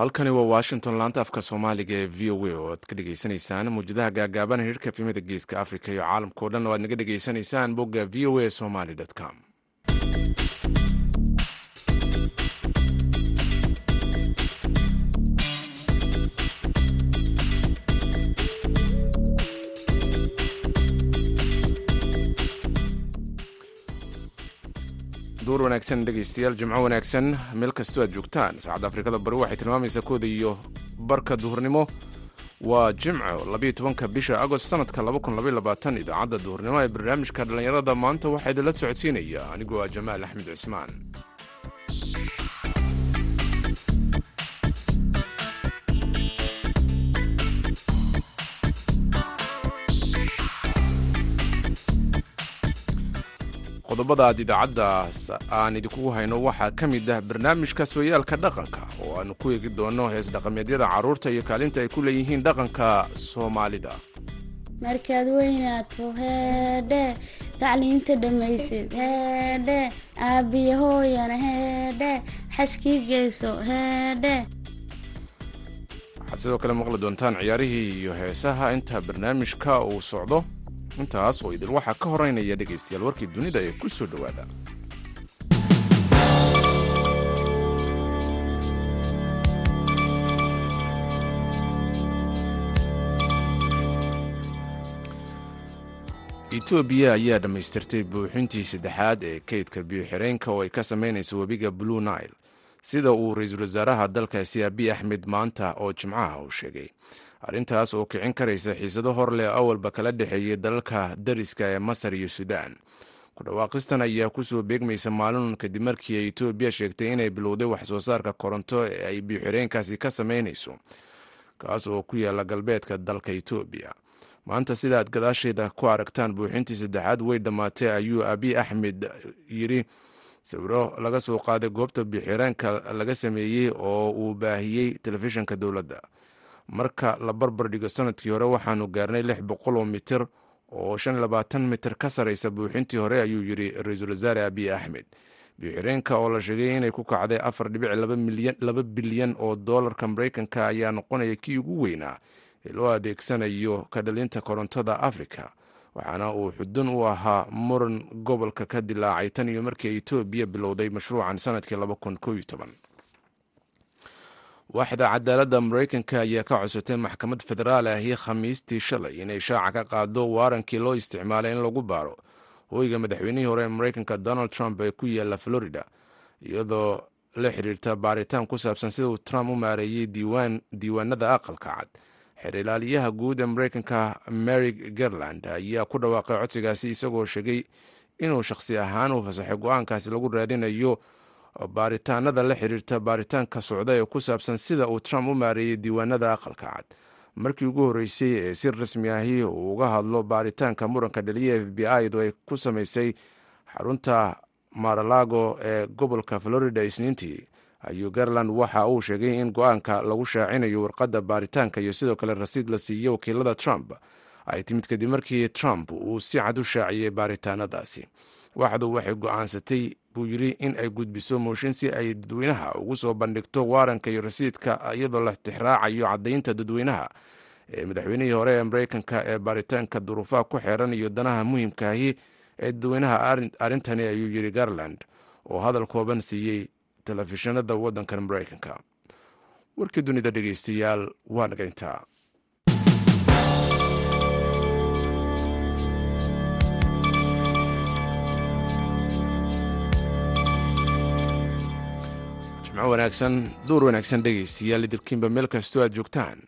halkani waa washington laanta afka soomaaliga ee v o a oo aad ka dhegeysaneysaan muwjadaha gaagaaban hirka efimada geeska africa iyo caalamkao dhan oo aad naga dhegeysanaysaan bogga v o a somaly com duur wanaagsan dhegeystayaal jimco wanaagsan meel kastoo aad joogtaan saacadda afrikada bari waxay tilmaamaysaa kooda iyo barka duhurnimo. Waa jimco labayo tobanka bisha agost sanadka idaacadda duhurnimo ee barnaamijka dhallinyarada maanta waxaa idinla socodsiinaya. Anigoo ah jamaal axmed cismaan qodobada aad idaacaddaas aan idinkugu hayno waxaa ka mid ah barnaamijka sooyaalka dhaqanka oo aanu ku eegi doono hees dhaqameedyada carruurta iyo kaalinta ay ku leeyihiin dhaqanka soomaalida. Markaad weynaato heedhe tacliinta dhammaysid heedhe aabbiya hooyana heedhe xaskii geyso heedhe waxaad sidoo kale maqli doontaan ciyaarihii iyo heesaha inta barnaamijka uu socdo intaas oo idil waxaa ka horeynaya dhegaystayaal warkii dunida ee ku soo dhowaada. Etoobiya ayaa dhammaystirtay buuxintii saddexaad ee kaydka biyo-xireenka oo ay ka samaynayso webiga blue nile sida uu ra'iisul wasaaraha dalkaasi abiy axmed maanta oo jimcaha uu sheegay arrintaas oo kicin karaysa xiisado hor leh awalba kala dhexeeyay dalalka dariska ee masar iyo suudaan ku dhawaaqistan ayaa ku soo beegmaysa maalin kadib markii ay etoobiya sheegtay inay bilowday waxsoo saarka koronto ee ay biyo-xireenkaasi ka samaynayso kaas oo ku yaalla galbeedka dalka etoobiya maanta sida aad gadaasheeda ku aragtaan buuxintii saddexaad way dhammaatay ayuu abiy axmed yidhi. Sawiro laga soo qaaday goobta biyo-xireenka laga sameeyey oo uu baahiyey telefishinka dowladda marka la barbar dhigo sannadkii hore waxaanu gaarnay lix boqol oo mitir oo shan labaatan mitir ka saraysa buuxintii hore ayuu yidhi ra'iisul wasaare abiy axmed biyo-xireenka oo la sheegay inay ku kacday afar dhibic laba bilyan oo doolarka mareykanka ayaa noqonaya kii ugu weynaa ee loo adeegsanayo ka dhalinta korontada afrika waxaana uu xudun u ahaa muran gobolka ka dilaacay tan iyo markii etoobiya bilowday mashruucan sannadkii waaxda cadaaladda mareykanka ayaa ka codsatay maxkamad federaal ahi khamiistii shalay inay shaaca ka qaado waarankii loo isticmaalay in lagu baaro. Hoyga madaxweynihii hore ee mareykanka donald trump ee ku yaalla florida iyadoo la xiriirta baaritaan ku saabsan sida uu trump u maareeyey diiwaanada aqalka cad. Xeer ilaaliyaha guud ee mareykanka mary garland ayaa ku dhawaaqay codsigaasi isagoo sheegay inuu shakhsi ahaan uu fasaxay go'aankaasi lagu raadinayo baaritaanada la xiriirta baaritaanka socda ee ku saabsan sida uu trump u maareeyey diiwaanada aqalka cad. Markii ugu horreysay ee si rasmi ahi uu uga hadlo baaritaanka muranka dhaliya f b i du ay ku samaysay xarunta maralago ee gobolka florida isniintii ayuu garland waxa uu sheegay in go'aanka lagu shaacinayo warqadda baaritaanka iyo sidoo kale rasiid la siiyo wakiilada trump ay timid kadib markii trump uu si cad u shaaciyey baaritaanadaasi. Waxdu waxay go'aansatay buu yidhi in ay gudbiso mooshin si ay dadweynaha ugu soo bandhigto waaranka iyo rasiidka iyadoo la tixraacayo caddaynta dadweynaha. Ee madaxweynihii hore ee mareykanka ee baaritaanka duruufaha ku xeeran iyo danaha muhiimkaahi ee dadweynaha arrintani ayuu yidhi garland oo hadal kooban siiyey telefishinada waddankan mareykanka. Warkii dunida dhegeystayaal waa nagayntaa wanaagsan duur wanaagsan dhegaystayaal idirkiinba meel kastoo aad joogtaan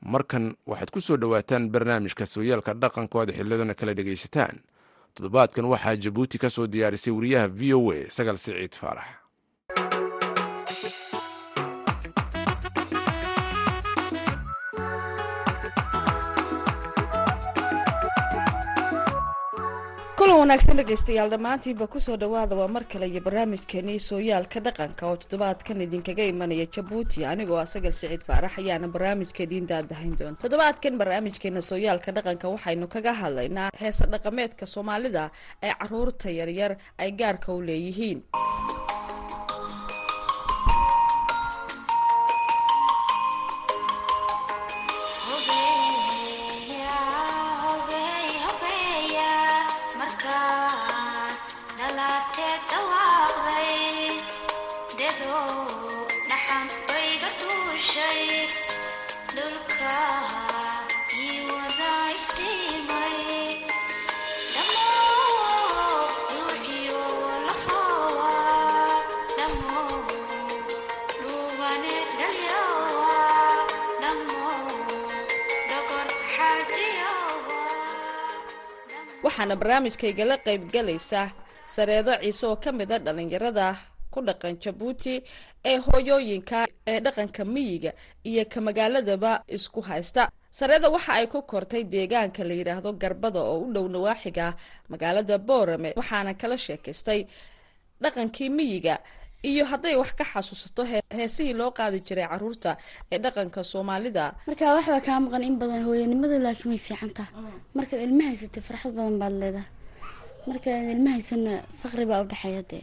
markan waxaad ku soo dhowaataan barnaamijka sooyaalka aad xilladana kala dhegaysataan toddobaadkan waxaa jabuuti ka soo diyaarisay wariyaha v o a sagal siciid faarax wanaagsan dhegaystayaal dhammaantiinba ku soo dhawaada waa mar kale iyo barnaamijkeenii sooyaalka dhaqanka oo toddobaadkan idinkaga imanaya jabuuti anigoo ah sagal siciid faarax ayaana barnaamijka idiin daadahayn doonta toddobaadkan barnaamijkeena sooyaalka dhaqanka waxaynu kaga hadlaynaa heesa dhaqameedka soomaalida ee carruurta yaryar ay gaarka u leeyihiin waxaana barnaamijkaygala qaybgalaysa sareedo ciise oo ka mid a dhalinyarada ku dhaqan jabuuti ee hooyooyinka ee dhaqanka miyiga iyo ka magaaladaba isku haysta. Sareeda waxa ay ku kortay deegaanka la yidhaahdo garbada oo u dhow nawaaxiga magaalada boorame waxaana kala sheekaystay dhaqankii miyiga iyo hadday wax ka xasuusato hee- heesihii loo qaadi jiray carruurta ee dhaqanka soomaalida. Marka waxbaa kaa maqan in badan hooyanimadu laakiin way fiican tahay markaad ilma haysatay farxad badan baad leedahay. Markaad ilma haysana faqri baa udhexeeya dee.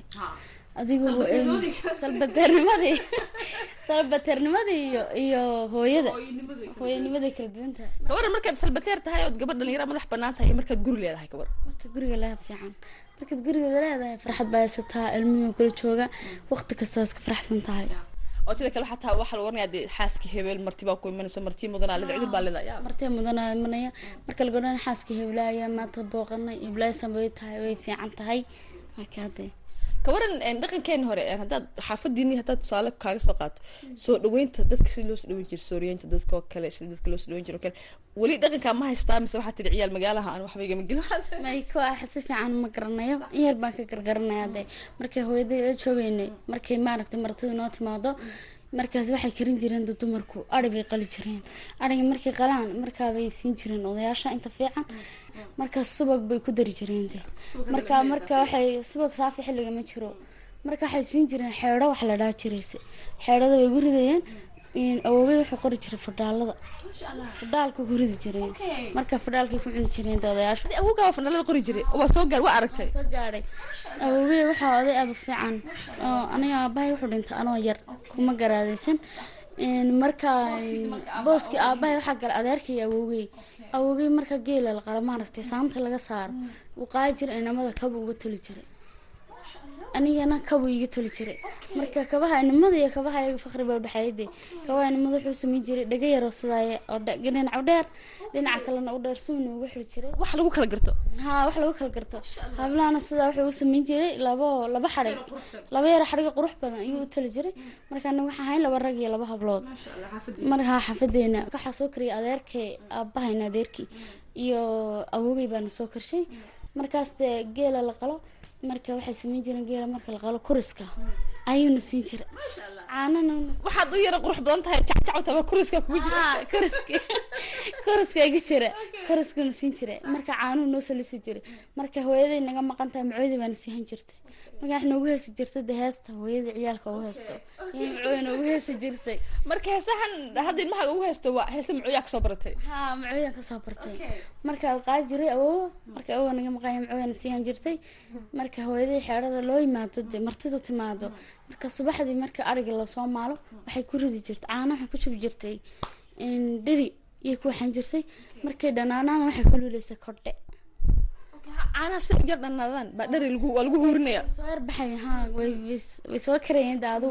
Adigu salbateernimadii salbateernimadii iyo iyo hooyada. Hooyanimaday kala duwan. tahay gabar markaad salbateer tahay ood gabadh dhalinyara madax bannaan tahay iyo markaad guri leedahay gabar. Marka guriga laha fiican markaad guriga leedahay farxad baa haysataa ilmihii kula jooga waqti kasta waa iska faraxsan tahay. Oo sida kale xataa waxaa lagu oranayaa dee xaaskii hebel marti baa ku imanaysa marti mudanaa leda cudur baa leedahay martee mudanaa imanaya. Marka laga odhan xaaska heblaaya maanta booqanay heblaaysan way tahay way fiican tahay. Marka hadee ka waran een, dhaqankeeni hore een, haddaad xaafadiini haddaad tusaale kaaga soo qaato soo dhaweynta dadka si loo soo dhaweyn jiro sooriyeynta dadka oo kale sida dadka loo soo dhaweyn jiro kale. Weli dhaqankaa ma haystaa mise waxaa tidhi ciyaal magaalaha aan waxba igama gelin may ah si fiican ma garanayo? Yar baan ka gargaranaya dee markay hooyaday la joogeynay markay maaragtay martidu noo timaado markaas waxay karin jireen dad dumarku ari bay qali jireen. Ariga markay qalaan markaabay siin jireen odayaasha inta fiican markaas subag bay ku dari jireen marka marka waxay subag saafi xilliga ma jiro. Marka waxay siin jireen xeedho wax la dhaa jirayse xeedhada way gu ridayeen in awoogay wuxuu qori jiray fadhaalada fadhaalka ku ridi jireen. Marka fadhaalkay ku cuni jireen de odayaasha awowgaa fanalada qori jiray? Waa soo gaar waa aragtay? Soo gaadhay awowgey waxaa oday aada u fiican. Oo aniga aabahay wuxuu dhintay anoo yar. Kuma garaadaysan. Marka booskii aabahay waxaa galay adeerkay awowgey awowgey marka geela la qala maaragtay saamta laga saaro. Uu qaadi jiray inamada kaba uga toli jiray anigana kabu iga toli jiray. Marka kabaha inimada iyo kabaha iyaga faqri baa udhexeeya dee kabaha inimada wuxuu sameyn jiray dhaga yaroo sidaaya oo dhinaca u dheer dhinaca kalena u dheer suuna ugu xiri jiray. Wax lagu kala garto? Haa wax lagu kala garto. Hablahana sidaa wuxuu u sameyn jiray labo laba xadhig laba yaro xadhiga qurux badan ayuu u tali jiray. Marka anaga waxaan hayn laba rag iyo laba hablood. Markaa xaafadeena waxaa soo kariyay adeerkay aabahayna adeerkii iyo awogey baana soo karshay. Markaas dee geela la qalo marka waxay sameyn jireen geela marka la qalo kuriska ayuuna siin jiray. Caanana waxaad u yara qurux badan tahay jacjactaba kuriska kugu jira. Kuriska. Iga jira. Kuriskana siin jira marka caanuhu noo salisi jiray. Marka hooyaday naga maqan tahay macooyadii baana siihan jirtay. Marka wax noogu heesi jirtay de heesta hooyadii ciyaalka ugu heesto. Iyo macooya noogu heesi jirtay. Marka heesahan hadda ilmaha ugu haysto waa heese macooyaa ka soo baratay haa macooyan ka soo bartay. Marka qaadi jiray awowa marka awowa naga maqanya macooyana siihan jirtay marka hooyadii xeerada loo yimaado de martidu timaado marka subaxdii marka ariga la soo maalo waxay ku ridi jirtay caana waxay ku jubi jirtay dheri iyo ku waxaan jirtay. Markay dhanaanaana waxay ku luulaysa kordhe. Caanaha si u yar dhanaadaan baa dhari lagu waa lagu huurinaya? Soo yarbaxay haa way way- way soo karayeen daadu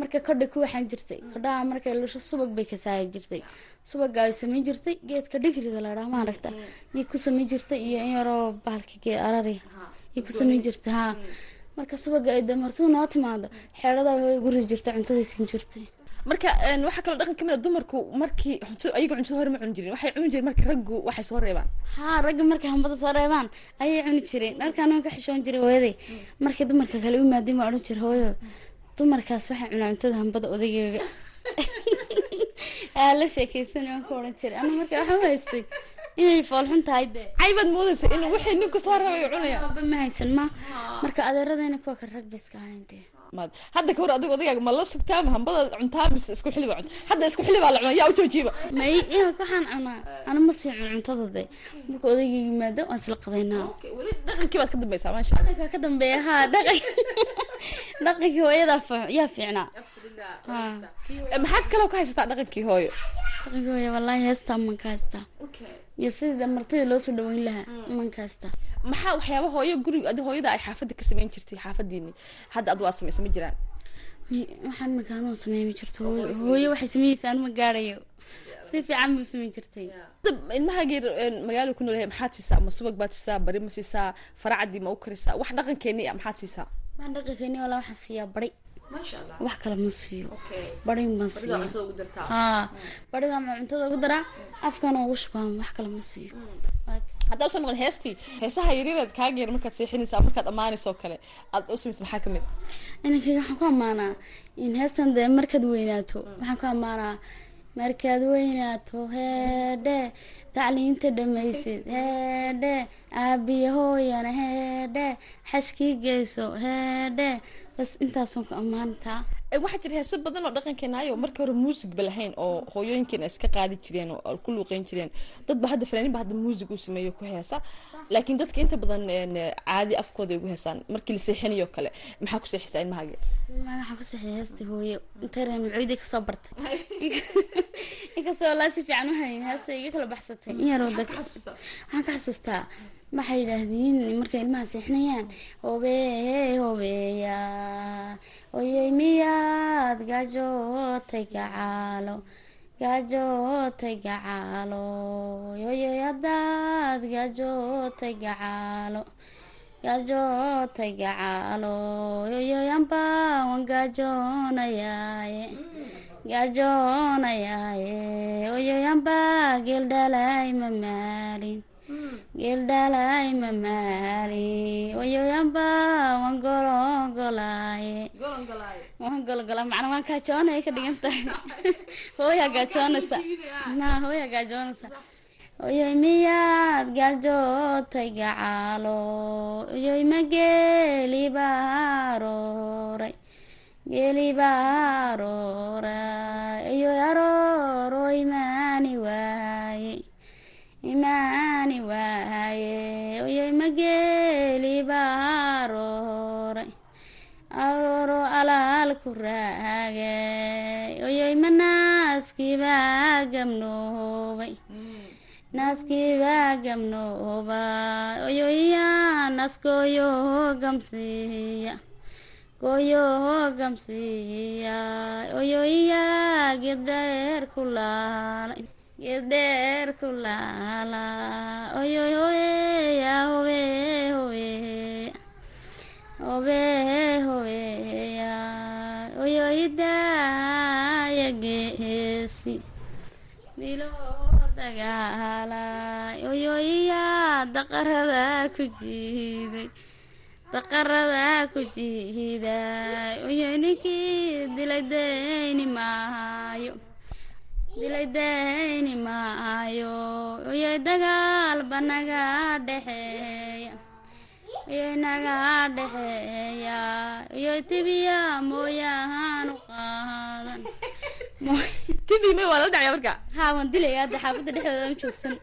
marka kordha ku waxaan jirtay. Kordhaha markay lusho subag bay ka jirtay. Subaga ay samayn jirtay geedka dhigrida la dhaha maaragta iyo ku samayn jirtay iyo in yaroo bahalka geed arariya iyo ku samayn jirtay haa marka subaga ay damartidu noo timaado. Xeerada way guridi jirtay cuntaday siin jirtay. Marka waxaa kaloo dhaqan ka mid a dumarku markii ayaga cuntada hore ma cuni jirin. Waxay cuni jireen marka raggu waxay soo reebaan. Haa ragga markay hambada soo reebaan ayay cuni jireen. Markaan waan ka xishoon jiray hooyaday. Markay dumarka kale u maadin baa odhan jiray hooyo. Dumarkaas waxay cunaa cuntada hambada odaygeyga aa la sheekeysan waan ka odhan jiray. Ana marka waxaan u haystay inay foolxun tahay dee caybaad moodaysa in wixii ninku soo reebay uu cunaya. Aba ma haysan ma. Marka adeeradayna kuwa kale rag bay iska ahayn dee maad hadda ka hor adigu odagaaga ma la sugtaa ma hambada cuntaa mise isku xili baa cunta hadda isku xili baa la cunaa yaa u joojiiba. May waxaan cunaa. Ana ma sii cun cuntada dee marka odaygeyga yimaado waan isla qadaynaa weli dhaqankii baad ka dambaysaa maasha dhaqanka ka dambeeya haa dhaqan dhaqankii hooyadaa yaa fiicnaa. Eh, maxaad kaloo ka haysataa dhaqankii hooyo? Dhaqankii hooya wallaahi heestaa man ka haystaa iyo sida martida loo soo dhaweyn lahaa imankasta maxaa waxyaaba hooyo guriga adi hooyada ay xaafadda ka samayn jirtay xaafadiini hadda adu aad samaysa ma jiraan. Waxaan makaanoo sameeyma jirto. Hooyo waxay sameynaysa anu ma gaarayo. Si fiican buu sameyn jirtay. Ilmahaagii magaalo ku noolyahay maxaad siisaa? Ama subag baad siisaa? Bari ma siisaa? Faracadii ma u karisaa wax dhaqankeeni ah maxaad siisaa? Dhaqankeeni walaa waxaan siiyaa bari wax kale ma siiyo. Barin baan siiya ugu dartaa. Haa bariga ma cuntada ugu daraa afkana ugu shubaan wax kale ma siiyo. Haddaa u soo noqon heestii heesaha yaryaraad kaageer markaad seexinaysaa markaad ammaanaysoo kale. Aad u samaysa maxaa ka mid inankayga waxaan ku ammaanaa in heestan dee markaad weynaato. Waxaan ku ammaanaa markaad weynaato heedhe tacliinta dhamaysid heedhe aabiya hooyana heedhe xashkii geyso heedhe bas intaasaan ku ammaantaa Eh, waxaa jira heese badan oo dhaqankeenaayo marka hore muusigba lahayn oo hooyooyinkeena iska qaadi jireen oo ku luuqeyn jireen. Dadba hadda fanaaniin ba hadda muusig uu sameeyo ku heesa. Laakiin dadka inta badan een, caadi afkooda ay ugu heesaan. Markii la seexinayo kale maxaa ku seexisaa ilmahaaga ma waxaan ku saxiya heestii hooyo intayna macuudii ka soo bartay. Inkastoo walaa si fiican u hayn heesta iga kala baxsatay. In yaroo waxaan ka xasuustaa waxay yidhaahdeen? Markay ilmaha seexinayaan hobee hobeeya oyey miyaad gaajootay gacaalo. Gaajootay gacaalo. Oyey haddaad gaajootay gacaalo. Gaajootay gacaalo. Yoyoyanba wan gaajoonayaaye gaajoonayaaye oyoyanba geeldhalay mamaalin geeldhalay mamaali oyoyanba wan golongolaaye waan macna waan gaajoonaya ka dhigan tahay hooyaa gaajoonaysa na hooyaa gaajoonaysa oyoy miyaad gaajootay gacaalo oyoy ma geeli baarooray geeli baarooray oyoy arooro imaani waaye imaani waaye oyoy ma geeli baarooray. Arooro alaalku raagay. Oyoy ma naaskibaa gamnoobay. Naaskibaa gamnooba oyoya naaskooyo gamsiiya. Gooyo gamsiiya. Oyoya geddheer ku laalay geddheer ku laala oyoy hobeya hobe hobeya hobe hobeya oyoydaya geesi dilo dagaalay oyoya daqarada ku jiiday daqarada ku jiiday oyoy ninkii dilay dayni maayo dilay dayni maayo oyoy dagaal ba naga dhexeeya oyoy naga dhexeeya oyoy tibiya mooyahaan u qaadan tibi may waa la dhacya marka haa waan dilaya hadda xaafadda dhexdeeda ma joogsan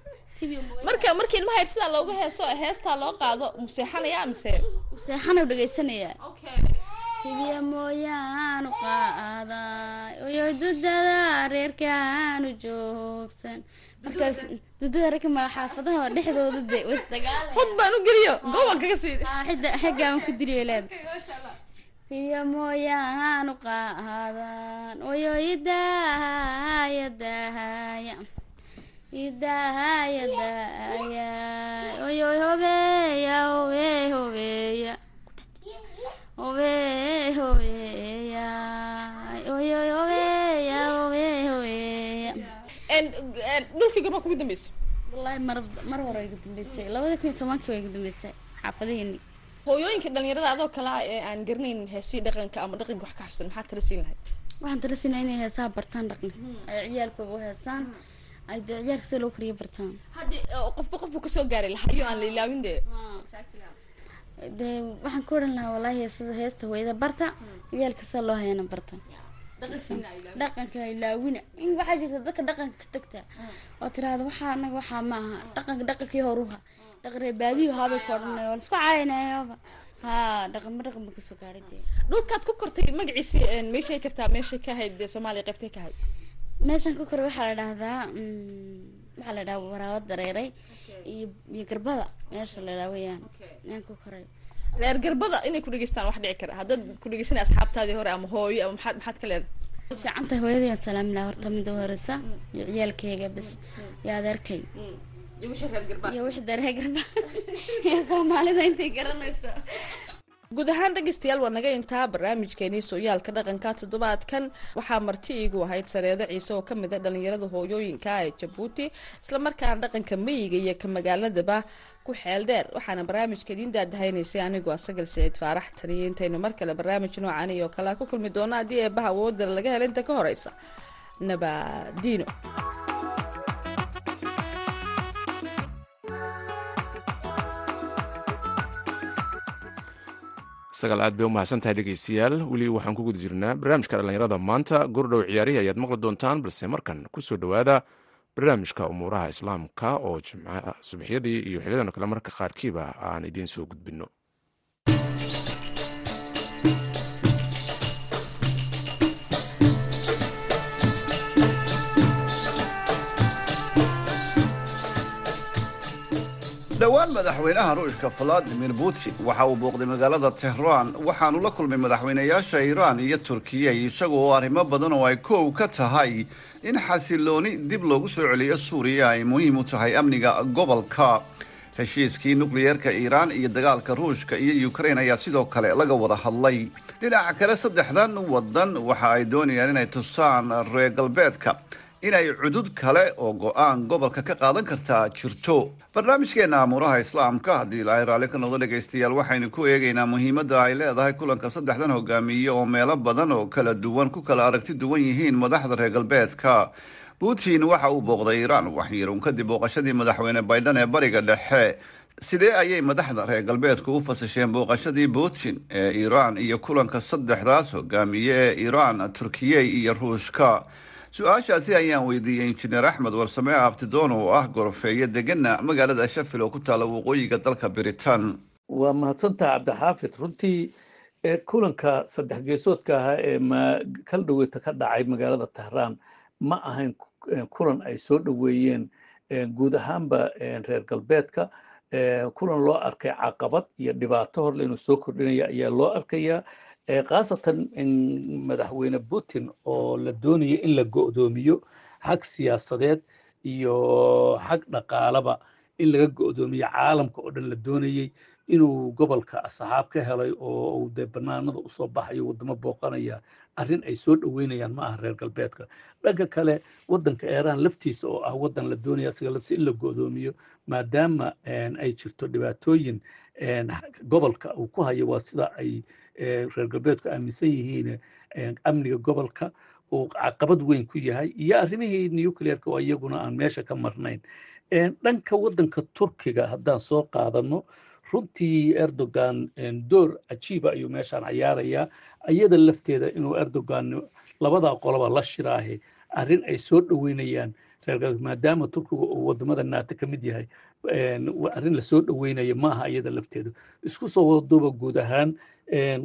marka markii ilmaha yar sidaa looga heeso heestaa loo qaado museexanaya mise seexana u tibiya mooyaanu qaaday oyoy dudada reerkaanu joogsan. Markaas dudada reerka ma xaafadaha dhexdooda de was dagaala hod baan u geliyo. Goobaan kaga sii xidda xeggaaban ku diliyo leed. Tibiya mooyaanu qaadan oyoy idahaya dahaya idahaya dahaya oyoy hobeya hobe hobeya hobe hobeya oyoy hobeya hobe hobeya dhulkii gormaa kugu dambeysa wallaahi mar mar hore igu dambeysay. Labada kun iyo tobankii waa igu dambeysay. Xaafadaheeni hooyooyinka dhalinyarada adoo kale ah ee aan garanaynin heesii dhaqanka ama dhaqanka wax ka xasuusan maxaad tala siin lahayd? Waxaan tala siinaa inay heesaha bartaan dhaqanka. Ay ciyaalkooga u heesaan. Ay dee ciyaalka sida loo kariyo bartaan. Haddii uh, qofba qofbu ka soo gaaray lahaa iyo aan la ilaawin dee dee waxaan ku odhan lahaa wallaahi heesada heesta hooyada barta ciyaalka sida loo hayana barta. Dhaqanka ilaawina in waxaa jirta dadka dhaqanka ka tagta oo tiraahda waxaa anaga waxaa ma aha. Dhaqanka dhaqankii horuha. Dhaqan reebaadiyo haabay ku odhanaya waa la isku caayinayoba haa dhaqanba dhaqanba ka soo gaadhay dee. Dhulkaad ku kortay magaciisi meeshay kartaa meeshay ka ahayd dee soomaaliya qaybtay ka ahayd? Meeshan ku kore waxaa la dhahdaa mm, waxaa la dhaha waraabo dareeray iyo iyo garbada meesha la dhaha weyaan yaan ku koray. Reer garbada inay ku dhegeystaan wax dhici kara. Haddaad ku dhegeysanay asxaabtaadii hore ama hooyo ama maxaad maxaad ka leedahay fiican tahay hooyadii aan salaami lahaa horta mida horeysa iyo ciyaalkayga bas iyo adeerkay iyo wixii reer garba iyo wixii daree garba iyo soomaalida intay garanayso guud ahaan dhegeystayaal waa naga intaa barnaamijkeenii sooyaalka dhaqanka toddobaadkan. Waxaa marti iigu ahayd sareedo ciise oo ka mid a dhalinyarada hooyooyinka ee jabuuti islamarkaana dhaqanka meyiga iyo ka magaaladaba ku xeel dheer. Waxaana barnaamijka idiin daadahaynaysay anigoo asagal siciid faarax taniyo intaynu mar kale barnaamij noocan iyo kale ku kulmi doono haddii eebaha awoodara laga hela inta ka horeysa nabadiino sagaal aad bay u mahadsan tahay dhegeystayaal weli waxaan ku guda jirnaa barnaamijka dhallinyarada. Maanta gordhow ciyaarihi ayaad maqli doontaan balse markan ku soo dhowaada barnaamijka umuuraha islaamka oo jimca subaxyadii iyo xiliyadan kale marka qaarkiiba aan idiin soo gudbinno madaxweynaha ruushka valadimir putin. Waxa uu booqday magaalada tehraan waxaanu la kulmay madaxweynayaasha iiraan iyo turkiya isagoo arrimo badan oo ay koow ka tahay in xasilooni dib loogu soo celiyo suuriya ay muhiim u tahay amniga gobolka. Heshiiskii nukliyeerka iiraan iyo dagaalka ruushka iyo ukrain ayaa sidoo kale laga wada hadlay. Dhinaca kale saddexdan waddan waxa ay doonayaan inay tusaan reer galbeedka inay cudud kale oo go'aan gobolka ka qaadan kartaa jirto. Barnaamijkeena amuuraha islaamka haddii ilaahay raalli ka noqdo dhegaystayaal waxaynu ku eegaynaa muhiimadda ay leedahay kulanka saddexdan hogaamiye oo meelo badan oo kala duwan ku kala aragti duwan yihiin madaxda reer galbeedka. Putin waxa uu booqday iiraan waxyiruun kadib booqashadii madaxweyne baydhan ee bariga dhexe. Sidee ayay madaxda reer galbeedku u fasasheen booqashadii putin ee iiraan iyo kulanka saddexdaas hogaamiye ee iiraan turkiye iyo ruushka su'aashaasi ayaan weydiiyey injineer axmed warsame abtidoon oo ah gorofeeye degana magaalada shafil oo ku taalla waqooyiga dalka biritan waa mahadsantaha cabdixaafid. Runtii kulanka saddex geesoodka ahaa ee kal dhaweyta ka dhacay magaalada tehraan ma ahayn kulan ay soo dhoweeyeen guud ahaanba reer galbeedka. Kulan loo arkay caqabad iyo dhibaato horle inuu soo kordhinaya ayaa loo arkayaa khaasatan madaxweyne putin oo la doonaya in la go'doomiyo xag siyaasadeed iyo xag dhaqaalaba in laga go'doomiyo caalamka oo dhan la doonayey inuu gobolka asxaab ka helay oo uu dee banaanada u soo baxayo waddamo booqanaya arrin ay soo dhoweynayaan ma aha reer galbeedka. Dhanka kale waddanka iiraan laftiisa oo ah waddan la doonaya laftiisa in la go'doomiyo maadaama ay jirto dhibaatooyin gobolka uu ku hayo waa sida ay reer galbeedku aaminsan yihiin amniga gobolka uu caqabad weyn ku yahay iyo arrimihii nuclearka oo iyaguna aan meesha ka marnayn. Dhanka waddanka turkiga haddaan soo qaadano runtii erdogan door cajiiba ayuu meeshaan cayaarayaa iyada lafteeda inuu erdogan labadaa qoloba la shiraahe arrin ay soo dhoweynayaan maadaama turkiga uu waddamada nato ka mid yahay arrin la soo dhoweynayo maaha iyada lafteedu. Isku soo wadaduuba guud ahaan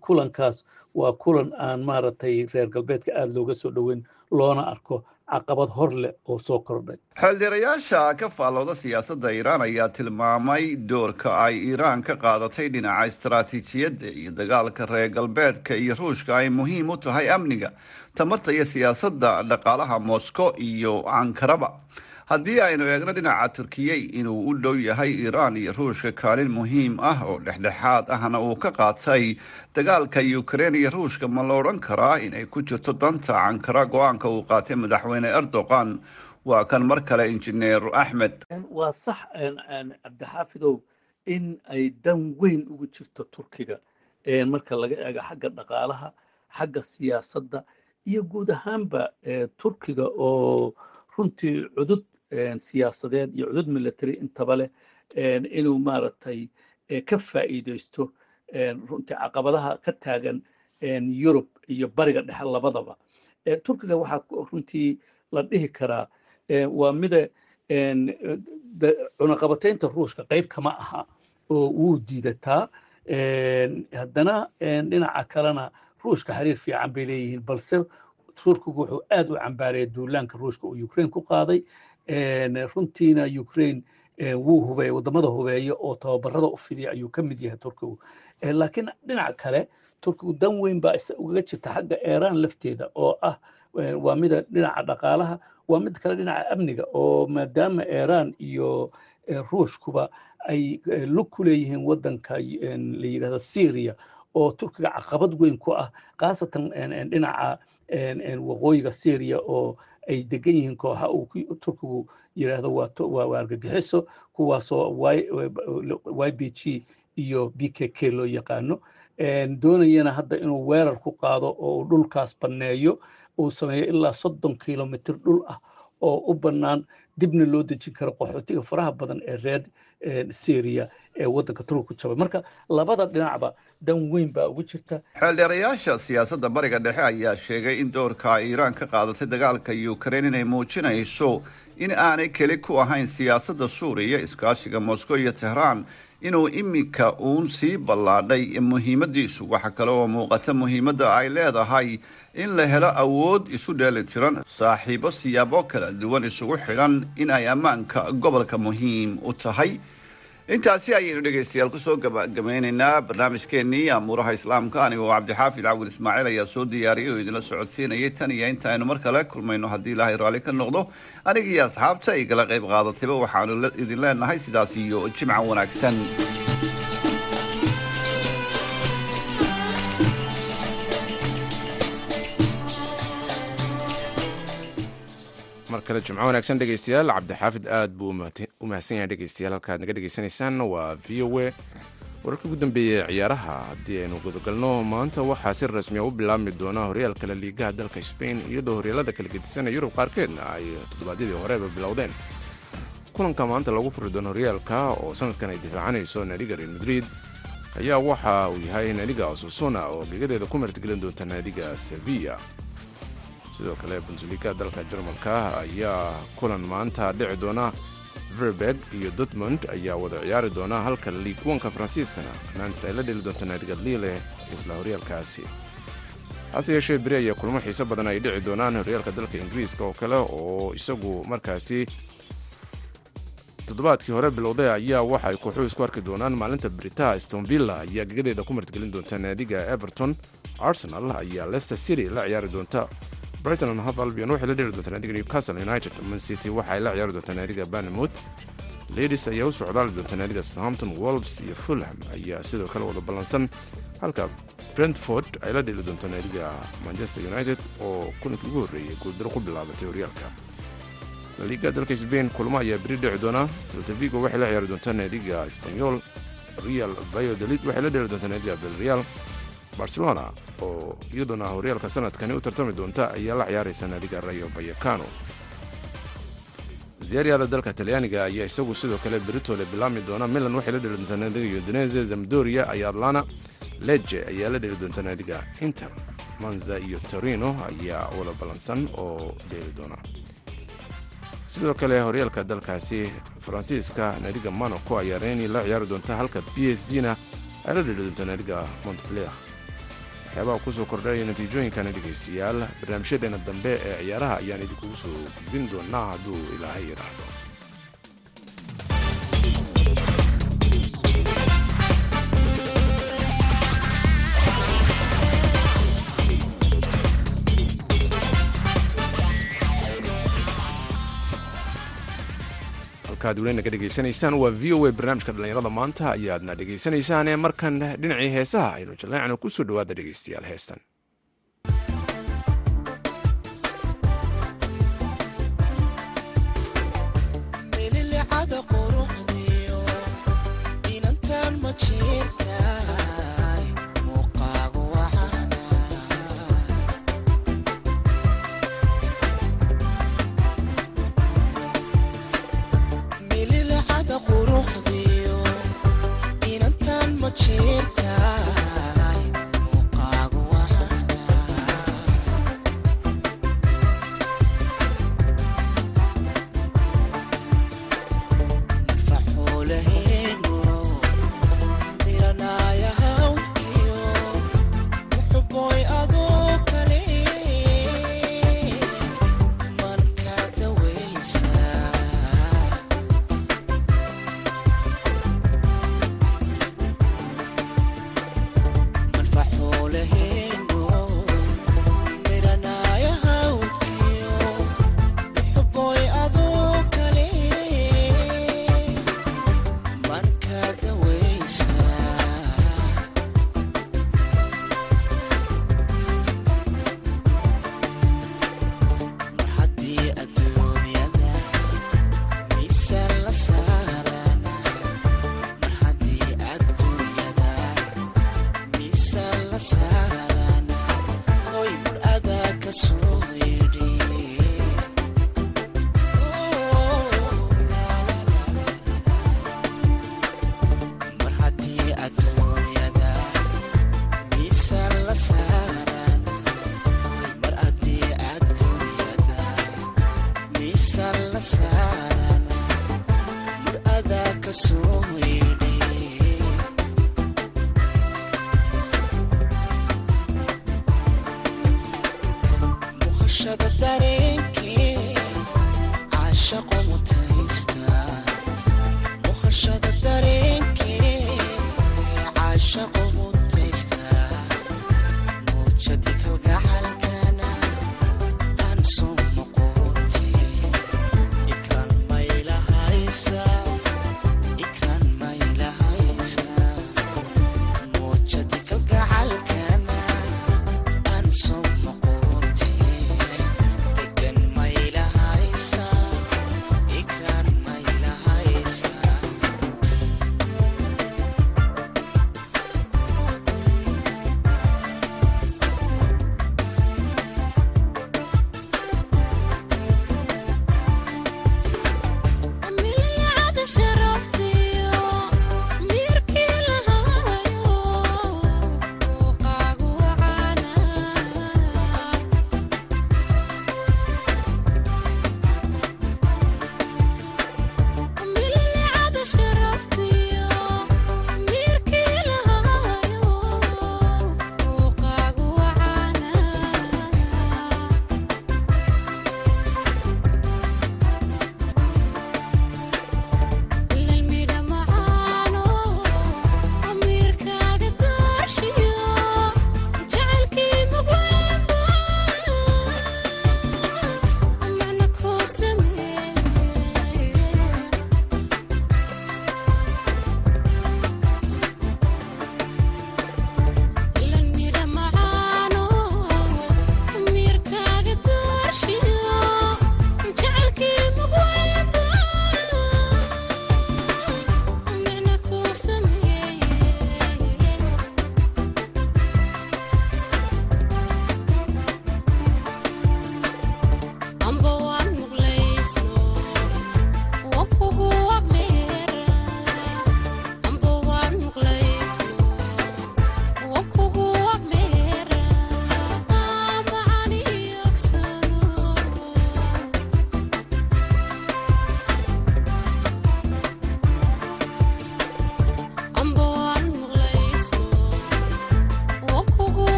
kulankaas waa kulan aan maaragtay reer galbeedka aada looga soo dhoweyn loona arko caqabad hor leh oo soo kordhay. Xeeldheerayaasha ka faallooda siyaasadda iiraan ayaa tilmaamay doorka ay iiraan ka qaadatay dhinaca istaraatiijiyadda iyo dagaalka reer galbeedka iyo ruushka ay muhiim u tahay amniga tamarta iyo siyaasadda dhaqaalaha moscow iyo ankaraba haddii aynu eegno dhinaca turkiyey inuu u dhow yahay iiraan iyo ruushka kaalin muhiim ah oo dhexdhexaad ahna uu ka qaatay dagaalka ukrein iyo ruushka ma la odhan karaa inay ku jirto danta ankara go'aanka uu qaatay madaxweyne erdogan? Waa kan mar kale injineer axmed. Waa sax cabdixaafidow in ay dan weyn ugu jirto turkiga marka laga eego xagga dhaqaalaha xagga siyaasadda iyo guud ahaanba turkiga oo runtii cudud siyaasadeed iyo cudud military intaba leh inuu maaragtay ka faa'iidaysto runtii caqabadaha ka taagan yurub iyo bariga dhexe labadaba. Turkiga waxaa runtii la dhihi karaa waa mida cunaqabataynta ruushka qayb kama aha oo wuu diidataa. Haddana dhinaca kalena ruushka xiriir fiican bay leeyihiin balse turkigu wuxuu aad u cambaareeyay duulaanka ruushka uu ukraine ku qaaday runtiina ukraine wuu hubeeya waddamada hubeeya oo tababarada u fidiya ayuu ka mid yahay turkigu. Laakiin dhinaca kale turkigu dan weyn baa ugaga jirta xagga iran lafteeda oo ah waa mida dhinaca dhaqaalaha waa mid kale dhinaca amniga oo maadaama iran iyo ruushkuba ay lug ku leeyihiin wadanka la yidhahda syria oo turkiga caqabad weyn ku ah khaasatan dhinaca waqooyiga syria oo ay degan yihiin kooxa uu turkigu yidhaahdo waa argagixiso kuwaasoo y b g iyo b k k loo yaqaano. Doonayana hadda inuu weerar ku qaado oo uu dhulkaas banneeyo uu sameeyo ilaa soddon kilomitr dhul ah oo u bannaan dibna loo dejin karo qaxootiga faraha badan ee reer syria ee waddanka turkiga ku jabay. Marka labada dhinacba dan weyn baa ugu jirta. Xeeldheerayaasha siyaasadda bariga dhexe ayaa sheegay in doorka iiraan ka qaadatay dagaalka ukraine inay muujinayso in aanay keli ku ahayn siyaasadda suuriya iskaashiga moscow iyo tehraan inuu iminka uun sii ballaadhay muhiimadiisu. Waxa kale oo muuqata muhiimadda ay leedahay in la helo awood isu dheeli tiran saaxiibo siyaabo kala duwan isugu xidhan in ay ammaanka gobolka muhiim u tahay intaasi ayaynu dhegaystayaal ku soo gabagabeynaynaa barnaamijkeennii amuuraha islaamka. Anigoo cabdixaafid cawil ismaaciil ayaa soo diyaariyay oo idinla socodsiinayay. Tan iyo inta aynu mar kale kulmayno haddii ilaahay raalli ka noqdo. Anigii asxaabta igala qayb qaadatayba waxaanu idin leenahay sidaas iyo jimca wanaagsan kale jimco wanaagsan dhegeystayaal cabdixaafid aad buu u mahadsan yahay dhegeystayaal halkaad naga dhegeysaneysaan waa v o a. Wararkii ugu dambeeyey ciyaaraha haddii aynu gudagalno maanta waxaa si rasmiya u bilaabmi doona horyaalkala liigaha dalka sbain iyadoo horyaalada kala gedisanaya yurub qaarkeedna ay toddobaadyadii horeba bilowdeen. Kulanka maanta lagu furi doono horyaalka oo sanadkan ay difaacanayso naadiga real madrid ayaa waxa uu yahay naadiga asusuna oo gegadeeda ku martigelin doonta naadiga sevilla sidoo kale bundesliga dalka jarmalka ayaa kulan maanta dhici doona. Verberg iyo dortmund ayaa wada ciyaari doona halka liigwanka faransiiskana. Nantes ay la dheli doonto naadiga liile isla horyaalkaasi. Hase yeeshee beri ayaa kulmo xiiso badan ay dhici doonaan horyaalka dalka ingiriiska oo kale oo isagu markaasi toddobaadkii hore bilowday ayaa waxa ay kooxuhu isku arki doonaan. Maalinta brita stonvilla ayaa gegadeeda ku martigelin doonta naadiga everton. Arsenal ayaa leicester city la ciyaari doonta brighton and hove albion waxay la dheli doontaa naadiga newcastle united. Man city waxay la ciyaari doontaa naadiga banamouth ladies ayaa u socdaali doonta naadiga southampton. Wolves iyo fulham ayaa sidoo kale wada ballansan. Halka brentford ay la dheli doonta naadiga manchester united oo kulankii ugu horreeyay guuldaro ku bilaabatay horyaalka laliga dalka sbain kulmo ayaa beri dhici doona. Saltavigo waxay la ciyaari doontaa naadiga spanyol real valladolid waxay la dheli doontaa naadiga belreal barcelona oo iyaduna horyaalka sanadkani u tartami doonta ayaa la ciyaaraysa naadiga rayo bayakano ziyaaryaada dalka talyaaniga ayaa isagu sidoo kale beritole bilaabmi doona. Milan waxay la dheli doontaa naadiga udinese zamdoria iyo atlana leje ayaa la dheli doontaa naadiga inter. Manza iyo torino ayaa wada ballansan oo dheeli doona. Sidoo kale horyaalka dalkaasi faransiiska naadiga monaco ayaa reni la ciyaari doonta halka b s g na ay la dheli doonta naadiga montpleer waxyaabaha ku soo kordhaya natiijooyinkana dhegaystayaal barnaamijyadeena dambe ee ciyaaraha ayaan idinkugu soo gudbin doonaa hadduu ilaahay yidhaahdo halkaad weli naga dhegaysanaysaan waa v o a barnaamijka dhallinyarada maanta ayaadna dhegaysanaysaane markan dhinacii heesaha aynu jaleecno ku soo dhowaada dhegaystayaal heestan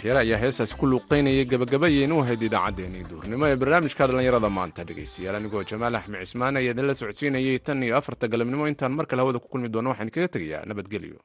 waxyaare ayaa heestaasi ku luuqaynaya gabagabayaynu ahayd idaacaddeenii duurnimo ee barnaamijka dhallinyarada maanta dhegaystayaal anigoo jamaal axmed cismaan ayaa idinla socodsiinayay tan iyo afarta galabnimo. Intaan mar kale hawada ku kulmi doono waxaan kaga tegayaa nabadgelyo.